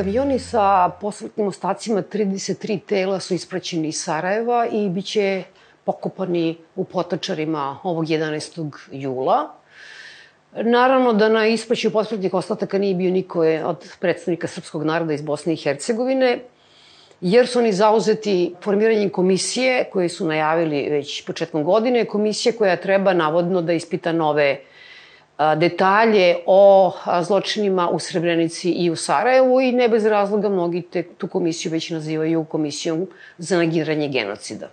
Kamioni sa posmrtnim ostacima 33 tela su ispraćeni iz Sarajeva i biće pokopani u potočarima ovog 11. jula. Naravno da na ispraćaju posmrtnih ostataka nije bio niko od predstavnika srpskog naroda iz Bosne i Hercegovine, jer su oni zauzeti formiranjem komisije koje su najavili već početkom godine, komisije koja treba navodno da ispita nove detalje o zločinima u Srebrenici i u Sarajevu i ne bez razloga mnogi te, tu komisiju već nazivaju komisijom za negiranje genocida.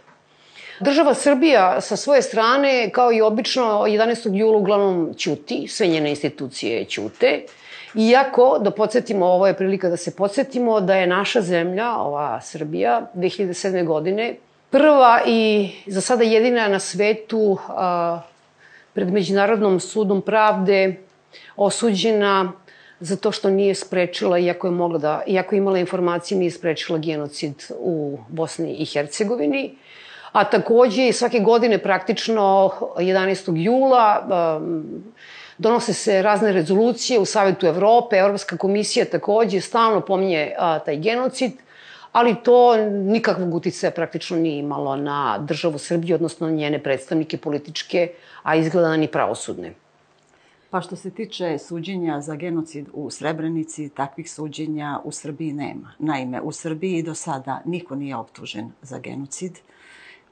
Država Srbija sa svoje strane, kao i obično, 11. jula uglavnom ćuti, sve njene institucije ćute, Iako, da podsjetimo, ovo je prilika da se podsjetimo da je naša zemlja, ova Srbija, 2007. godine, prva i za sada jedina na svetu a, pred Međunarodnom sudom pravde osuđena za to što nije sprečila, iako je mogla da, iako je imala informacije, nije sprečila genocid u Bosni i Hercegovini. A takođe i svake godine praktično 11. jula um, donose se razne rezolucije u Savetu Evrope, Evropska komisija takođe stalno pominje a, taj genocid, ali to nikakvog uticaja praktično nije imalo na državu Srbiju, odnosno njene predstavnike političke, a izgleda ni pravosudne. Pa što se tiče suđenja za genocid u Srebrenici, takvih suđenja u Srbiji nema. Naime, u Srbiji do sada niko nije optužen za genocid.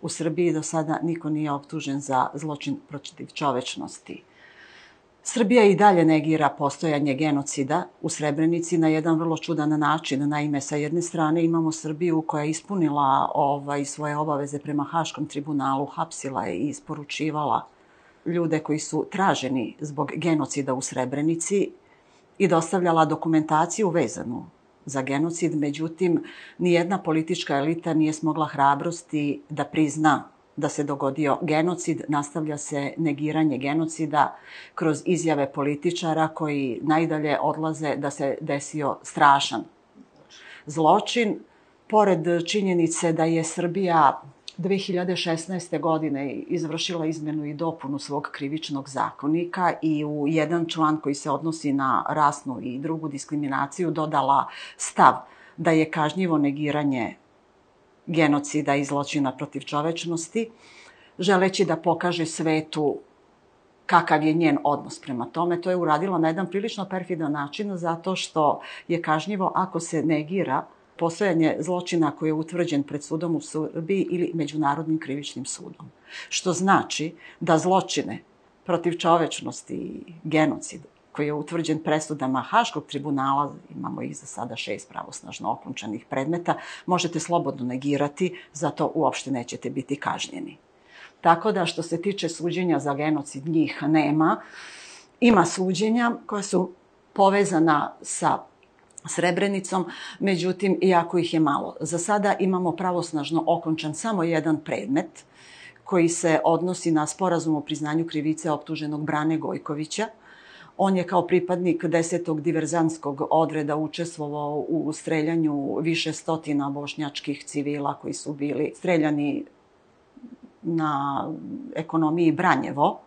U Srbiji do sada niko nije optužen za zločin protiv čovečnosti. Srbija i dalje negira postojanje genocida u Srebrenici na jedan vrlo čudan način. Naime, sa jedne strane imamo Srbiju koja je ispunila ovaj, svoje obaveze prema Haškom tribunalu, hapsila je i isporučivala ljude koji su traženi zbog genocida u Srebrenici i dostavljala dokumentaciju vezanu za genocid, međutim, nijedna politička elita nije smogla hrabrosti da prizna da se dogodio genocid, nastavlja se negiranje genocida kroz izjave političara koji najdalje odlaze da se desio strašan zločin. Pored činjenice da je Srbija 2016. godine izvršila izmenu i dopunu svog krivičnog zakonika i u jedan član koji se odnosi na rasnu i drugu diskriminaciju dodala stav da je kažnjivo negiranje genocida i zločina protiv čovečnosti, želeći da pokaže svetu kakav je njen odnos prema tome. To je uradila na jedan prilično perfidan način zato što je kažnjivo ako se negira postojanje zločina koji je utvrđen pred sudom u Srbiji ili Međunarodnim krivičnim sudom. Što znači da zločine protiv čovečnosti i genocid koji je utvrđen presudama Haškog tribunala, imamo ih za sada šest pravosnažno okončanih predmeta, možete slobodno negirati, zato uopšte nećete biti kažnjeni. Tako da što se tiče suđenja za genocid, njih nema. Ima suđenja koja su povezana sa Srebrenicom, međutim, iako ih je malo. Za sada imamo pravosnažno okončan samo jedan predmet koji se odnosi na sporazum o priznanju krivice optuženog Brane Gojkovića, On je kao pripadnik 10. diverzanskog odreda učestvovao u streljanju više stotina bošnjačkih civila koji su bili streljani na ekonomiji Branjevo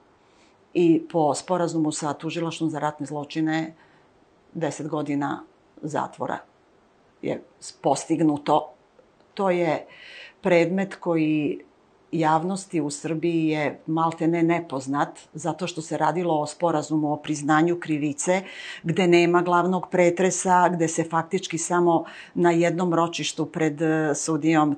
i po sporazumu sa tužilaštvom za ratne zločine 10 godina zatvora je postignuto. To je predmet koji javnosti u Srbiji je malte ne nepoznat, zato što se radilo o sporazumu o priznanju krivice, gde nema glavnog pretresa, gde se faktički samo na jednom ročištu pred e, sudijom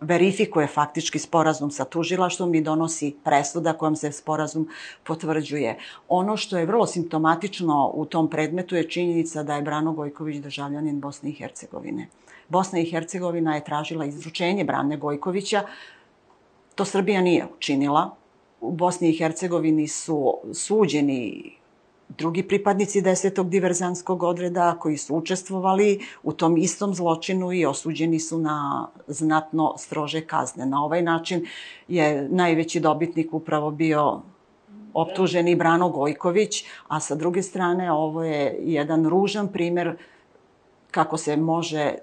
verifikuje faktički sporazum sa tužilaštvom i donosi presuda kojom se sporazum potvrđuje. Ono što je vrlo simptomatično u tom predmetu je činjenica da je Brano Gojković državljanin Bosne i Hercegovine. Bosna i Hercegovina je tražila izručenje Brane Gojkovića To Srbija nije učinila. U Bosni i Hercegovini su suđeni drugi pripadnici desetog diverzanskog odreda koji su učestvovali u tom istom zločinu i osuđeni su na znatno strože kazne. Na ovaj način je najveći dobitnik upravo bio optuženi Brano Gojković, a sa druge strane ovo je jedan ružan primer kako se može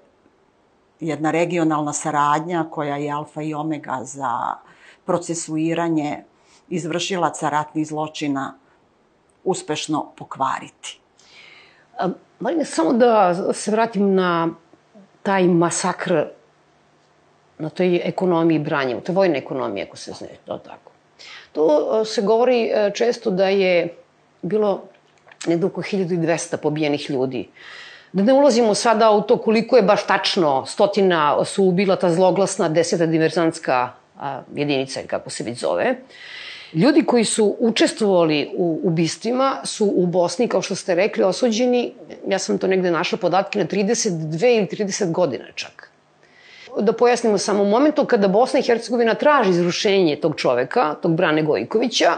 jedna regionalna saradnja koja je alfa i omega za procesuiranje izvršilaca ratnih zločina uspešno pokvariti. Marina, samo da se vratim na taj masakr na toj ekonomiji Branjevu, to je vojna ekonomija, ako se zna, to tako. To se govori e, često da je bilo negde oko 1200 pobijenih ljudi. Da ne ulazimo sada u to koliko je baš tačno stotina su ubila ta zloglasna deseta diverzantska jedinica, kako se već zove. Ljudi koji su učestvovali u ubistvima su u Bosni, kao što ste rekli, osuđeni, ja sam to negde našla podatke, na 32 ili 30 godina čak. Da pojasnimo samo, u momentu kada Bosna i Hercegovina traži izrušenje tog čoveka, tog Brane Gojkovića,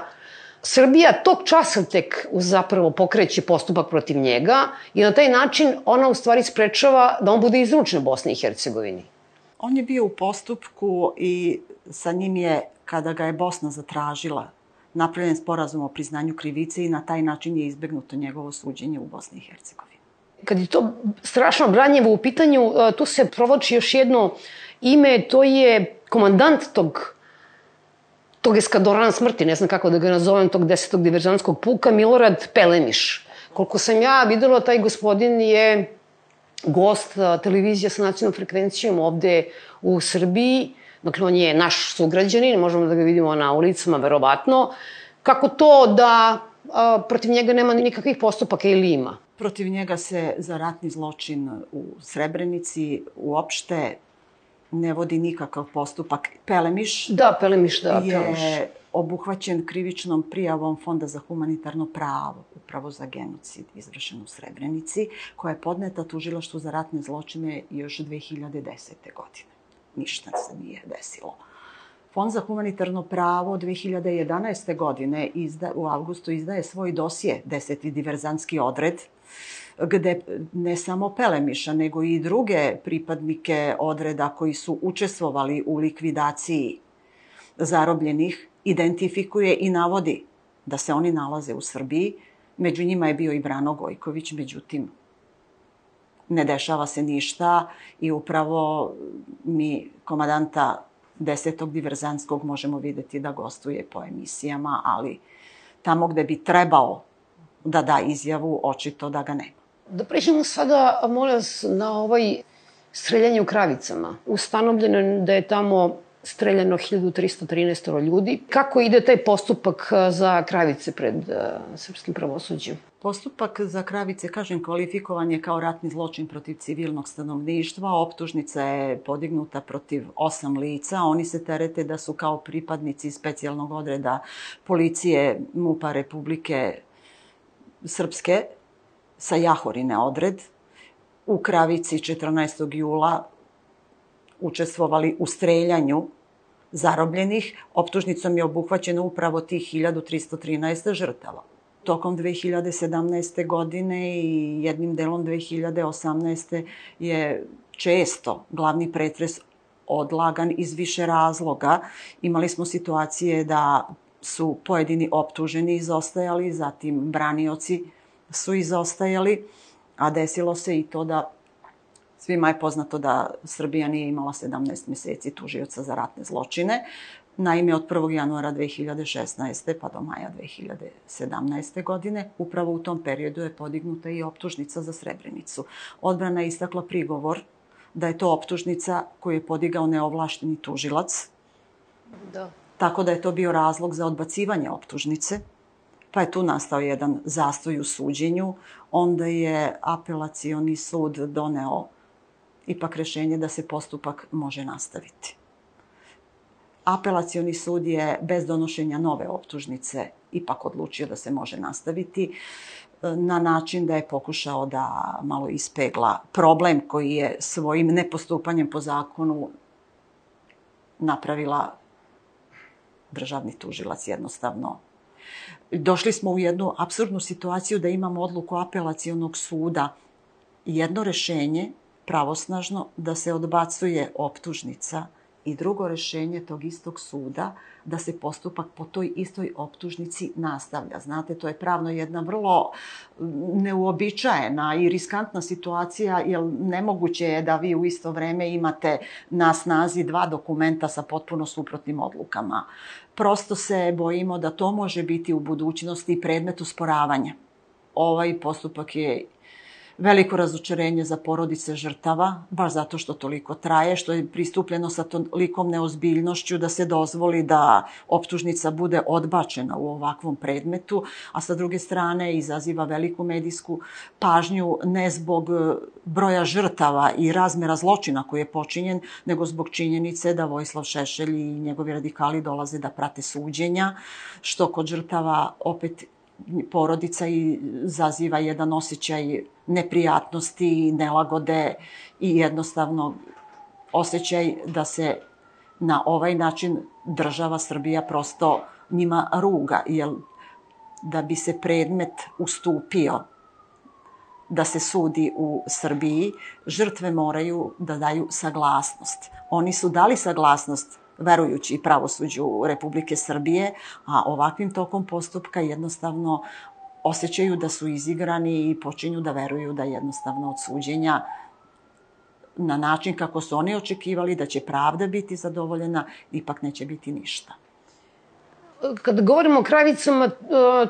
Srbija tog časa tek zapravo pokreće postupak protiv njega i na taj način ona u stvari sprečava da on bude izručen Bosni i Hercegovini. On je bio u postupku i sa njim je, kada ga je Bosna zatražila, napravljen sporazum o priznanju krivice i na taj način je izbegnuto njegovo suđenje u Bosni i Hercegovini. Kad je to strašno Branjevo u pitanju, e, tu se provoči još jedno ime, to je komandant tog tog eskadorana smrti, ne znam kako da ga nazovem, tog desetog diverzanskog puka, Milorad Pelemiš. Koliko sam ja videla, taj gospodin je gost televizija sa nacionalnom frekvencijom ovde u Srbiji. Dakle, on je naš sugrađanin, možemo da ga vidimo na ulicama, verovatno. Kako to da a, protiv njega nema nikakvih postupaka ili ima? Protiv njega se za ratni zločin u Srebrenici uopšte ne vodi nikakav postupak. Pelemiš, da, Pelemiš, da, je Pelemiš. obuhvaćen krivičnom prijavom Fonda za humanitarno pravo, upravo za genocid izvršen u Srebrenici, koja je podneta tužilaštvu za ratne zločine još 2010. godine. Ništa se nije desilo. Fond za humanitarno pravo 2011. godine izda, u avgustu izdaje svoj dosje, deseti diverzantski odred, gde ne samo Pelemiša, nego i druge pripadnike odreda koji su učestvovali u likvidaciji zarobljenih, identifikuje i navodi da se oni nalaze u Srbiji. Među njima je bio i Brano Gojković, međutim, ne dešava se ništa i upravo mi komadanta desetog diverzanskog možemo videti da gostuje po emisijama, ali tamo gde bi trebao da da izjavu, očito da ga nema. Da pređemo sada, molim vas, na ovaj streljanje u Kravicama. Ustanovljeno je da je tamo streljano 1313 ljudi. Kako ide taj postupak za Kravice pred uh, srpskim pravosuđem? Postupak za Kravice, kažem, kvalifikovan je kao ratni zločin protiv civilnog stanovništva. Optužnica je podignuta protiv osam lica. Oni se terete da su kao pripadnici specijalnog odreda policije MUPA Republike Srpske sa Jahorine odred u Kravici 14. jula učestvovali u streljanju zarobljenih. Optužnicom je obuhvaćeno upravo tih 1313 žrtava. Tokom 2017. godine i jednim delom 2018. je često glavni pretres odlagan iz više razloga. Imali smo situacije da su pojedini optuženi izostajali, zatim branioci su izostajali, a desilo se i to da svima je poznato da Srbija nije imala 17 meseci tužioca za ratne zločine. Naime, od 1. januara 2016. pa do maja 2017. godine, upravo u tom periodu je podignuta i optužnica za Srebrenicu. Odbrana je istakla prigovor da je to optužnica koju je podigao neovlašteni tužilac. Da. Tako da je to bio razlog za odbacivanje optužnice pa je tu nastao jedan zastoj u suđenju. Onda je apelacioni sud doneo ipak rešenje da se postupak može nastaviti. Apelacioni sud je bez donošenja nove optužnice ipak odlučio da se može nastaviti na način da je pokušao da malo ispegla problem koji je svojim nepostupanjem po zakonu napravila državni tužilac jednostavno došli smo u jednu absurdnu situaciju da imamo odluku apelacionog suda. Jedno rešenje pravosnažno da se odbacuje optužnica i drugo rešenje tog istog suda da se postupak po toj istoj optužnici nastavlja. Znate, to je pravno jedna vrlo neuobičajena i riskantna situacija, jer nemoguće je da vi u isto vreme imate na snazi dva dokumenta sa potpuno suprotnim odlukama. Prosto se bojimo da to može biti u budućnosti predmet usporavanja. Ovaj postupak je veliko razočarenje za porodice žrtava, baš zato što toliko traje, što je pristupljeno sa tolikom neozbiljnošću da se dozvoli da optužnica bude odbačena u ovakvom predmetu, a sa druge strane izaziva veliku medijsku pažnju ne zbog e, broja žrtava i razmera zločina koji je počinjen, nego zbog činjenice da Vojislav Šešelj i njegovi radikali dolaze da prate suđenja, što kod žrtava opet porodica i zaziva jedan osjećaj neprijatnosti, nelagode i jednostavno osjećaj da se na ovaj način država Srbija prosto njima ruga, jer da bi se predmet ustupio da se sudi u Srbiji, žrtve moraju da daju saglasnost. Oni su dali saglasnost verujući pravosuđu Republike Srbije, a ovakvim tokom postupka jednostavno osjećaju da su izigrani i počinju da veruju da jednostavno od suđenja na način kako su oni očekivali da će pravda biti zadovoljena, ipak neće biti ništa. Kad govorimo o Kravicama, e,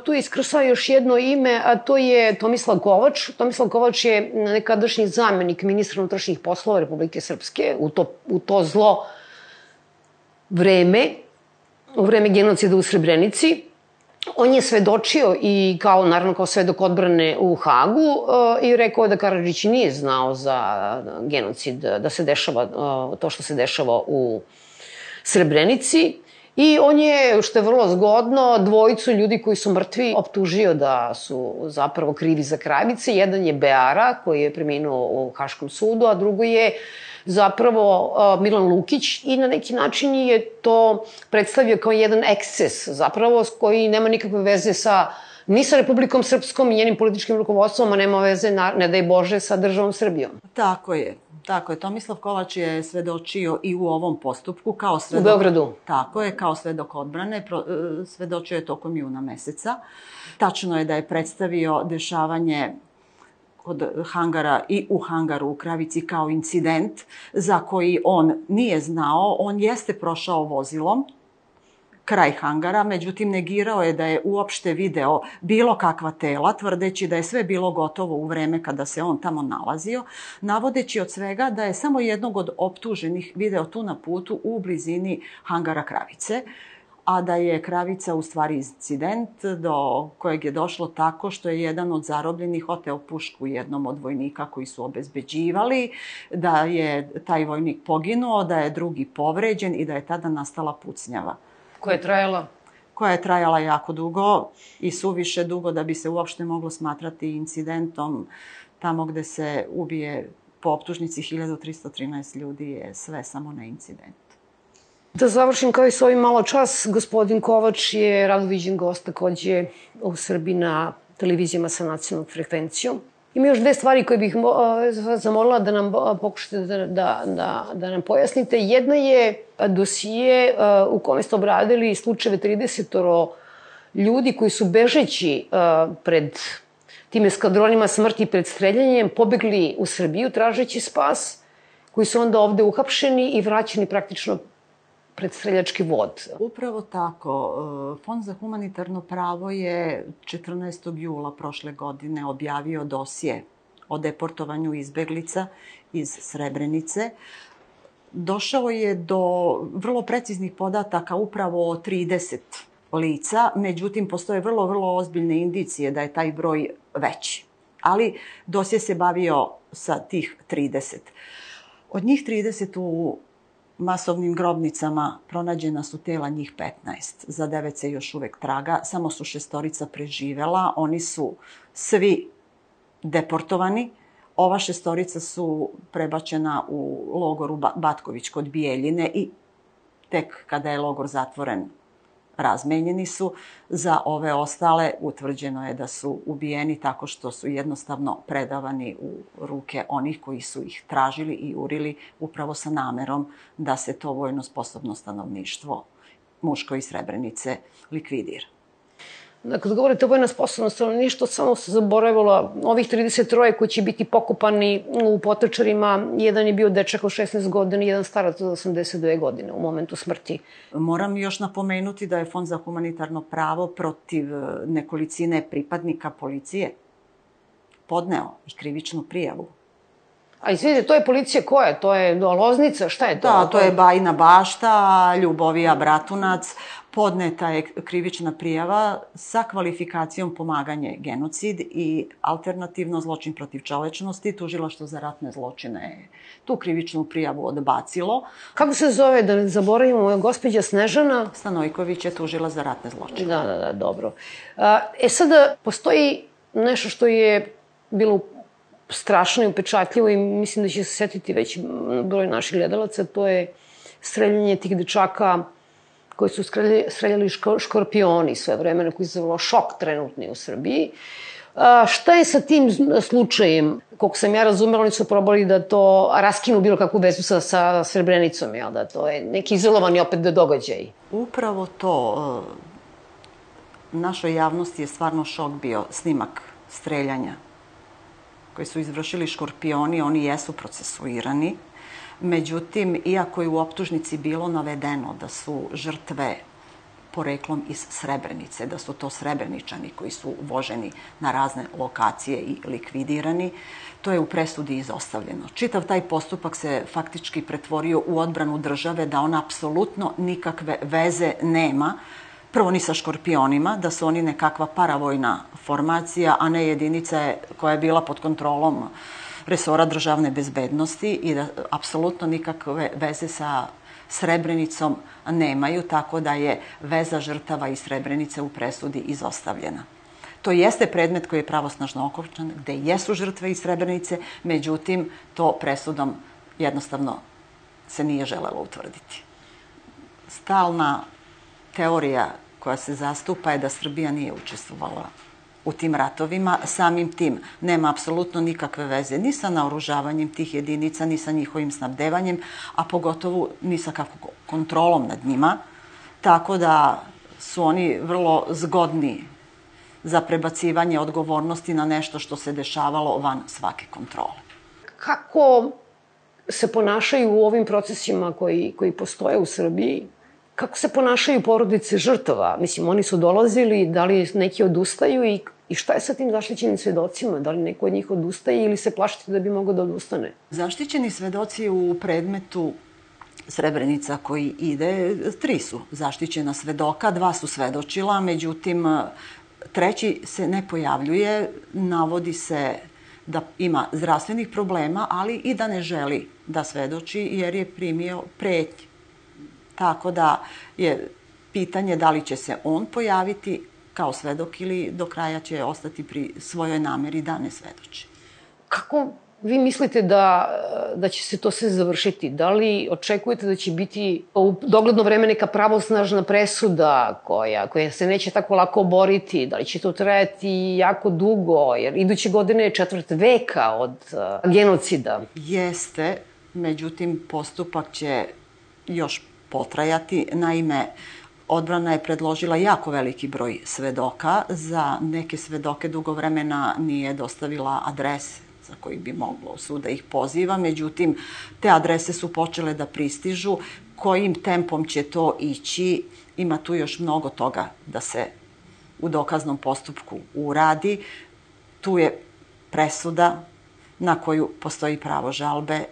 tu iskrsao još jedno ime, a to je Tomislav Kovač. Tomislav Kovač je nekadašnji zamenik ministra unutrašnjih poslova Republike Srpske u to, u to zlo vreme, u vreme genocida u Srebrenici. On je svedočio i kao, naravno, kao svedok odbrane u Hagu uh, i rekao da Karadžić nije znao za genocid, da se dešava, uh, to što se dešava u Srebrenici. I on je, što je vrlo zgodno, dvojicu ljudi koji su mrtvi optužio da su zapravo krivi za kravice. Jedan je Beara, koji je preminuo u Haškom sudu, a drugo je zapravo Milan Lukić i na neki način je to predstavio kao jedan eksces, zapravo koji nema nikakve veze sa ni sa Republikom Srpskom i njenim političkim rukovodstvom, a nema veze, na, ne daj Bože, sa državom Srbijom. Tako je. Tako je, Tomislav Kovač je svedočio i u ovom postupku kao svedok... U Beogradu. Tako je, kao svedok odbrane, pro, e, svedočio je tokom juna meseca. Tačno je da je predstavio dešavanje kod hangara i u hangaru u Kravici kao incident za koji on nije znao. On jeste prošao vozilom kraj hangara, međutim negirao je da je uopšte video bilo kakva tela, tvrdeći da je sve bilo gotovo u vreme kada se on tamo nalazio, navodeći od svega da je samo jednog od optuženih video tu na putu u blizini hangara Kravice a da je Kravica u stvari incident do kojeg je došlo tako što je jedan od zarobljenih oteo pušku jednom od vojnika koji su obezbeđivali, da je taj vojnik poginuo, da je drugi povređen i da je tada nastala pucnjava. Koja je trajala? Koja je trajala jako dugo i suviše dugo da bi se uopšte moglo smatrati incidentom tamo gde se ubije po optužnici 1313 ljudi je sve samo na incident. Da završim kao i s ovim malo čas, gospodin Kovač je rado viđen gost takođe u Srbiji na televizijama sa nacionalnom frekvencijom. Ima još dve stvari koje bih zamolila da nam pokušate da, da, da, da nam pojasnite. Jedna je dosije u kome ste obradili slučajeve 30 ljudi koji su bežeći pred tim eskadronima smrti pred streljanjem pobegli u Srbiju tražeći spas, koji su onda ovde uhapšeni i vraćeni praktično pred streljački vod. Upravo tako. E, Fond za humanitarno pravo je 14. jula prošle godine objavio dosje o deportovanju izbeglica iz Srebrenice. Došao je do vrlo preciznih podataka upravo o 30 lica, međutim postoje vrlo, vrlo ozbiljne indicije da je taj broj veći. Ali dosje se bavio sa tih 30. Od njih 30 u masovnim grobnicama pronađena su tela njih 15. Za devet se još uvek traga, samo su šestorica preživela. Oni su svi deportovani. Ova šestorica su prebačena u logoru Batković kod Bijeljine i tek kada je logor zatvoren razmenjeni su. Za ove ostale utvrđeno je da su ubijeni tako što su jednostavno predavani u ruke onih koji su ih tražili i urili upravo sa namerom da se to vojno sposobno stanovništvo muško i srebrenice likvidira. Kad govorite o vojno sposobno stanovništvo, samo se zaboravilo ovih 33 koji će biti pokupani u potočarima. Jedan je bio dečak od 16 godina, jedan starac od 82 godine u momentu smrti. Moram još napomenuti da je Fond za humanitarno pravo protiv e, nekolicine pripadnika policije podneo i krivičnu prijavu. A izvinite, to je policija koja? To je Loznica? Šta je to? Da, to je Bajina bašta, Ljubovija Bratunac, podneta je krivična prijava sa kvalifikacijom pomaganje genocid i alternativno zločin protiv čovečnosti. Tužilaštvo za ratne zločine je tu krivičnu prijavu odbacilo. Kako se zove, da ne zaboravimo, gospođa Snežana? Stanojković je tužila za ratne zločine. Da, da, da, dobro. E sada, postoji nešto što je bilo strašno i upečatljivo i mislim da će se setiti već broj naših gledalaca, to je streljanje tih dečaka koji su streljali škorpioni sve vremena, koji su šok trenutni u Srbiji. A, šta je sa tim slučajem? Koliko sam ja razumela, oni su probali da to raskinu bilo kakvu vezu sa, sa Srebrenicom, jel da to je neki izolovani opet događaj. Upravo to. Našoj javnosti je stvarno šok bio snimak streljanja koji su izvršili škorpioni, oni jesu procesuirani. Međutim, iako je u optužnici bilo navedeno da su žrtve poreklom iz Srebrenice, da su to Srebreničani koji su voženi na razne lokacije i likvidirani, to je u presudi izostavljeno. Čitav taj postupak se faktički pretvorio u odbranu države da ona apsolutno nikakve veze nema prvo ni sa škorpionima, da su oni nekakva paravojna formacija, a ne jedinica koja je bila pod kontrolom resora državne bezbednosti i da apsolutno nikakve veze sa Srebrenicom nemaju, tako da je veza žrtava i Srebrenice u presudi izostavljena. To jeste predmet koji je pravosnažno okončan, gde jesu žrtve iz Srebrenice, međutim, to presudom jednostavno se nije želelo utvrditi. Stalna teorija koja se zastupa je da Srbija nije učestvovala u tim ratovima, samim tim nema apsolutno nikakve veze ni sa naoružavanjem tih jedinica, ni sa njihovim snabdevanjem, a pogotovo ni sa kakvom kontrolom nad njima. Tako da su oni vrlo zgodni za prebacivanje odgovornosti na nešto što se dešavalo van svake kontrole. Kako se ponašaju u ovim procesima koji, koji postoje u Srbiji? Kako se ponašaju porodice žrtava? Mislim, oni su dolazili, da li neki odustaju i, i šta je sa tim zaštićenim svedocima? Da li neko od njih odustaje ili se plašite da bi mogo da odustane? Zaštićeni svedoci u predmetu Srebrenica koji ide, tri su zaštićena svedoka, dva su svedočila, međutim, treći se ne pojavljuje, navodi se da ima zdravstvenih problema, ali i da ne želi da svedoči jer je primio pretnje. Tako da je pitanje da li će se on pojaviti kao svedok ili do kraja će ostati pri svojoj nameri da ne svedoči. Kako vi mislite da, da će se to sve završiti? Da li očekujete da će biti u dogledno vreme neka pravosnažna presuda koja, koja se neće tako lako boriti? Da li će to trajati jako dugo? Jer iduće godine je četvrt veka od uh, genocida. Jeste, međutim postupak će još potrajati. Naime, odbrana je predložila jako veliki broj svedoka. Za neke svedoke dugo vremena nije dostavila adrese za koji bi moglo sud da ih poziva. Međutim, te adrese su počele da pristižu. Kojim tempom će to ići? Ima tu još mnogo toga da se u dokaznom postupku uradi. Tu je presuda na koju postoji pravo žalbe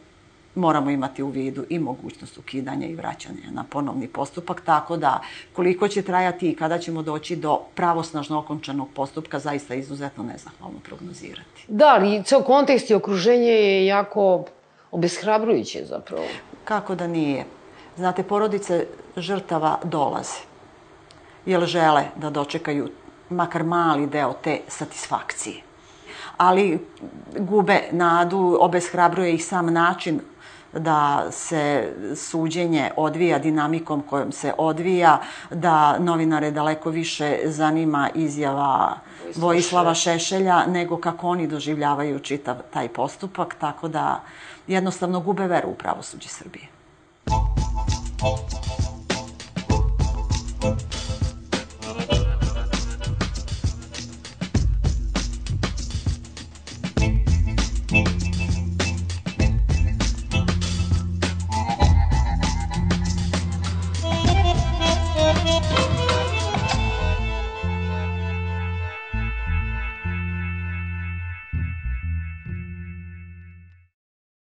moramo imati u vidu i mogućnost ukidanja i vraćanja na ponovni postupak, tako da koliko će trajati i kada ćemo doći do pravosnažno okončanog postupka, zaista izuzetno nezahvalno prognozirati. Da, ali ceo kontekst i okruženje je jako obeshrabrujuće zapravo. Kako da nije? Znate, porodice žrtava dolaze, jer žele da dočekaju makar mali deo te satisfakcije ali gube nadu, obeshrabruje ih sam način da se suđenje odvija dinamikom kojom se odvija, da novinare daleko više zanima izjava Vojislava Šešelja nego kako oni doživljavaju čitav taj postupak, tako da jednostavno gube veru u pravosuđi Srbije.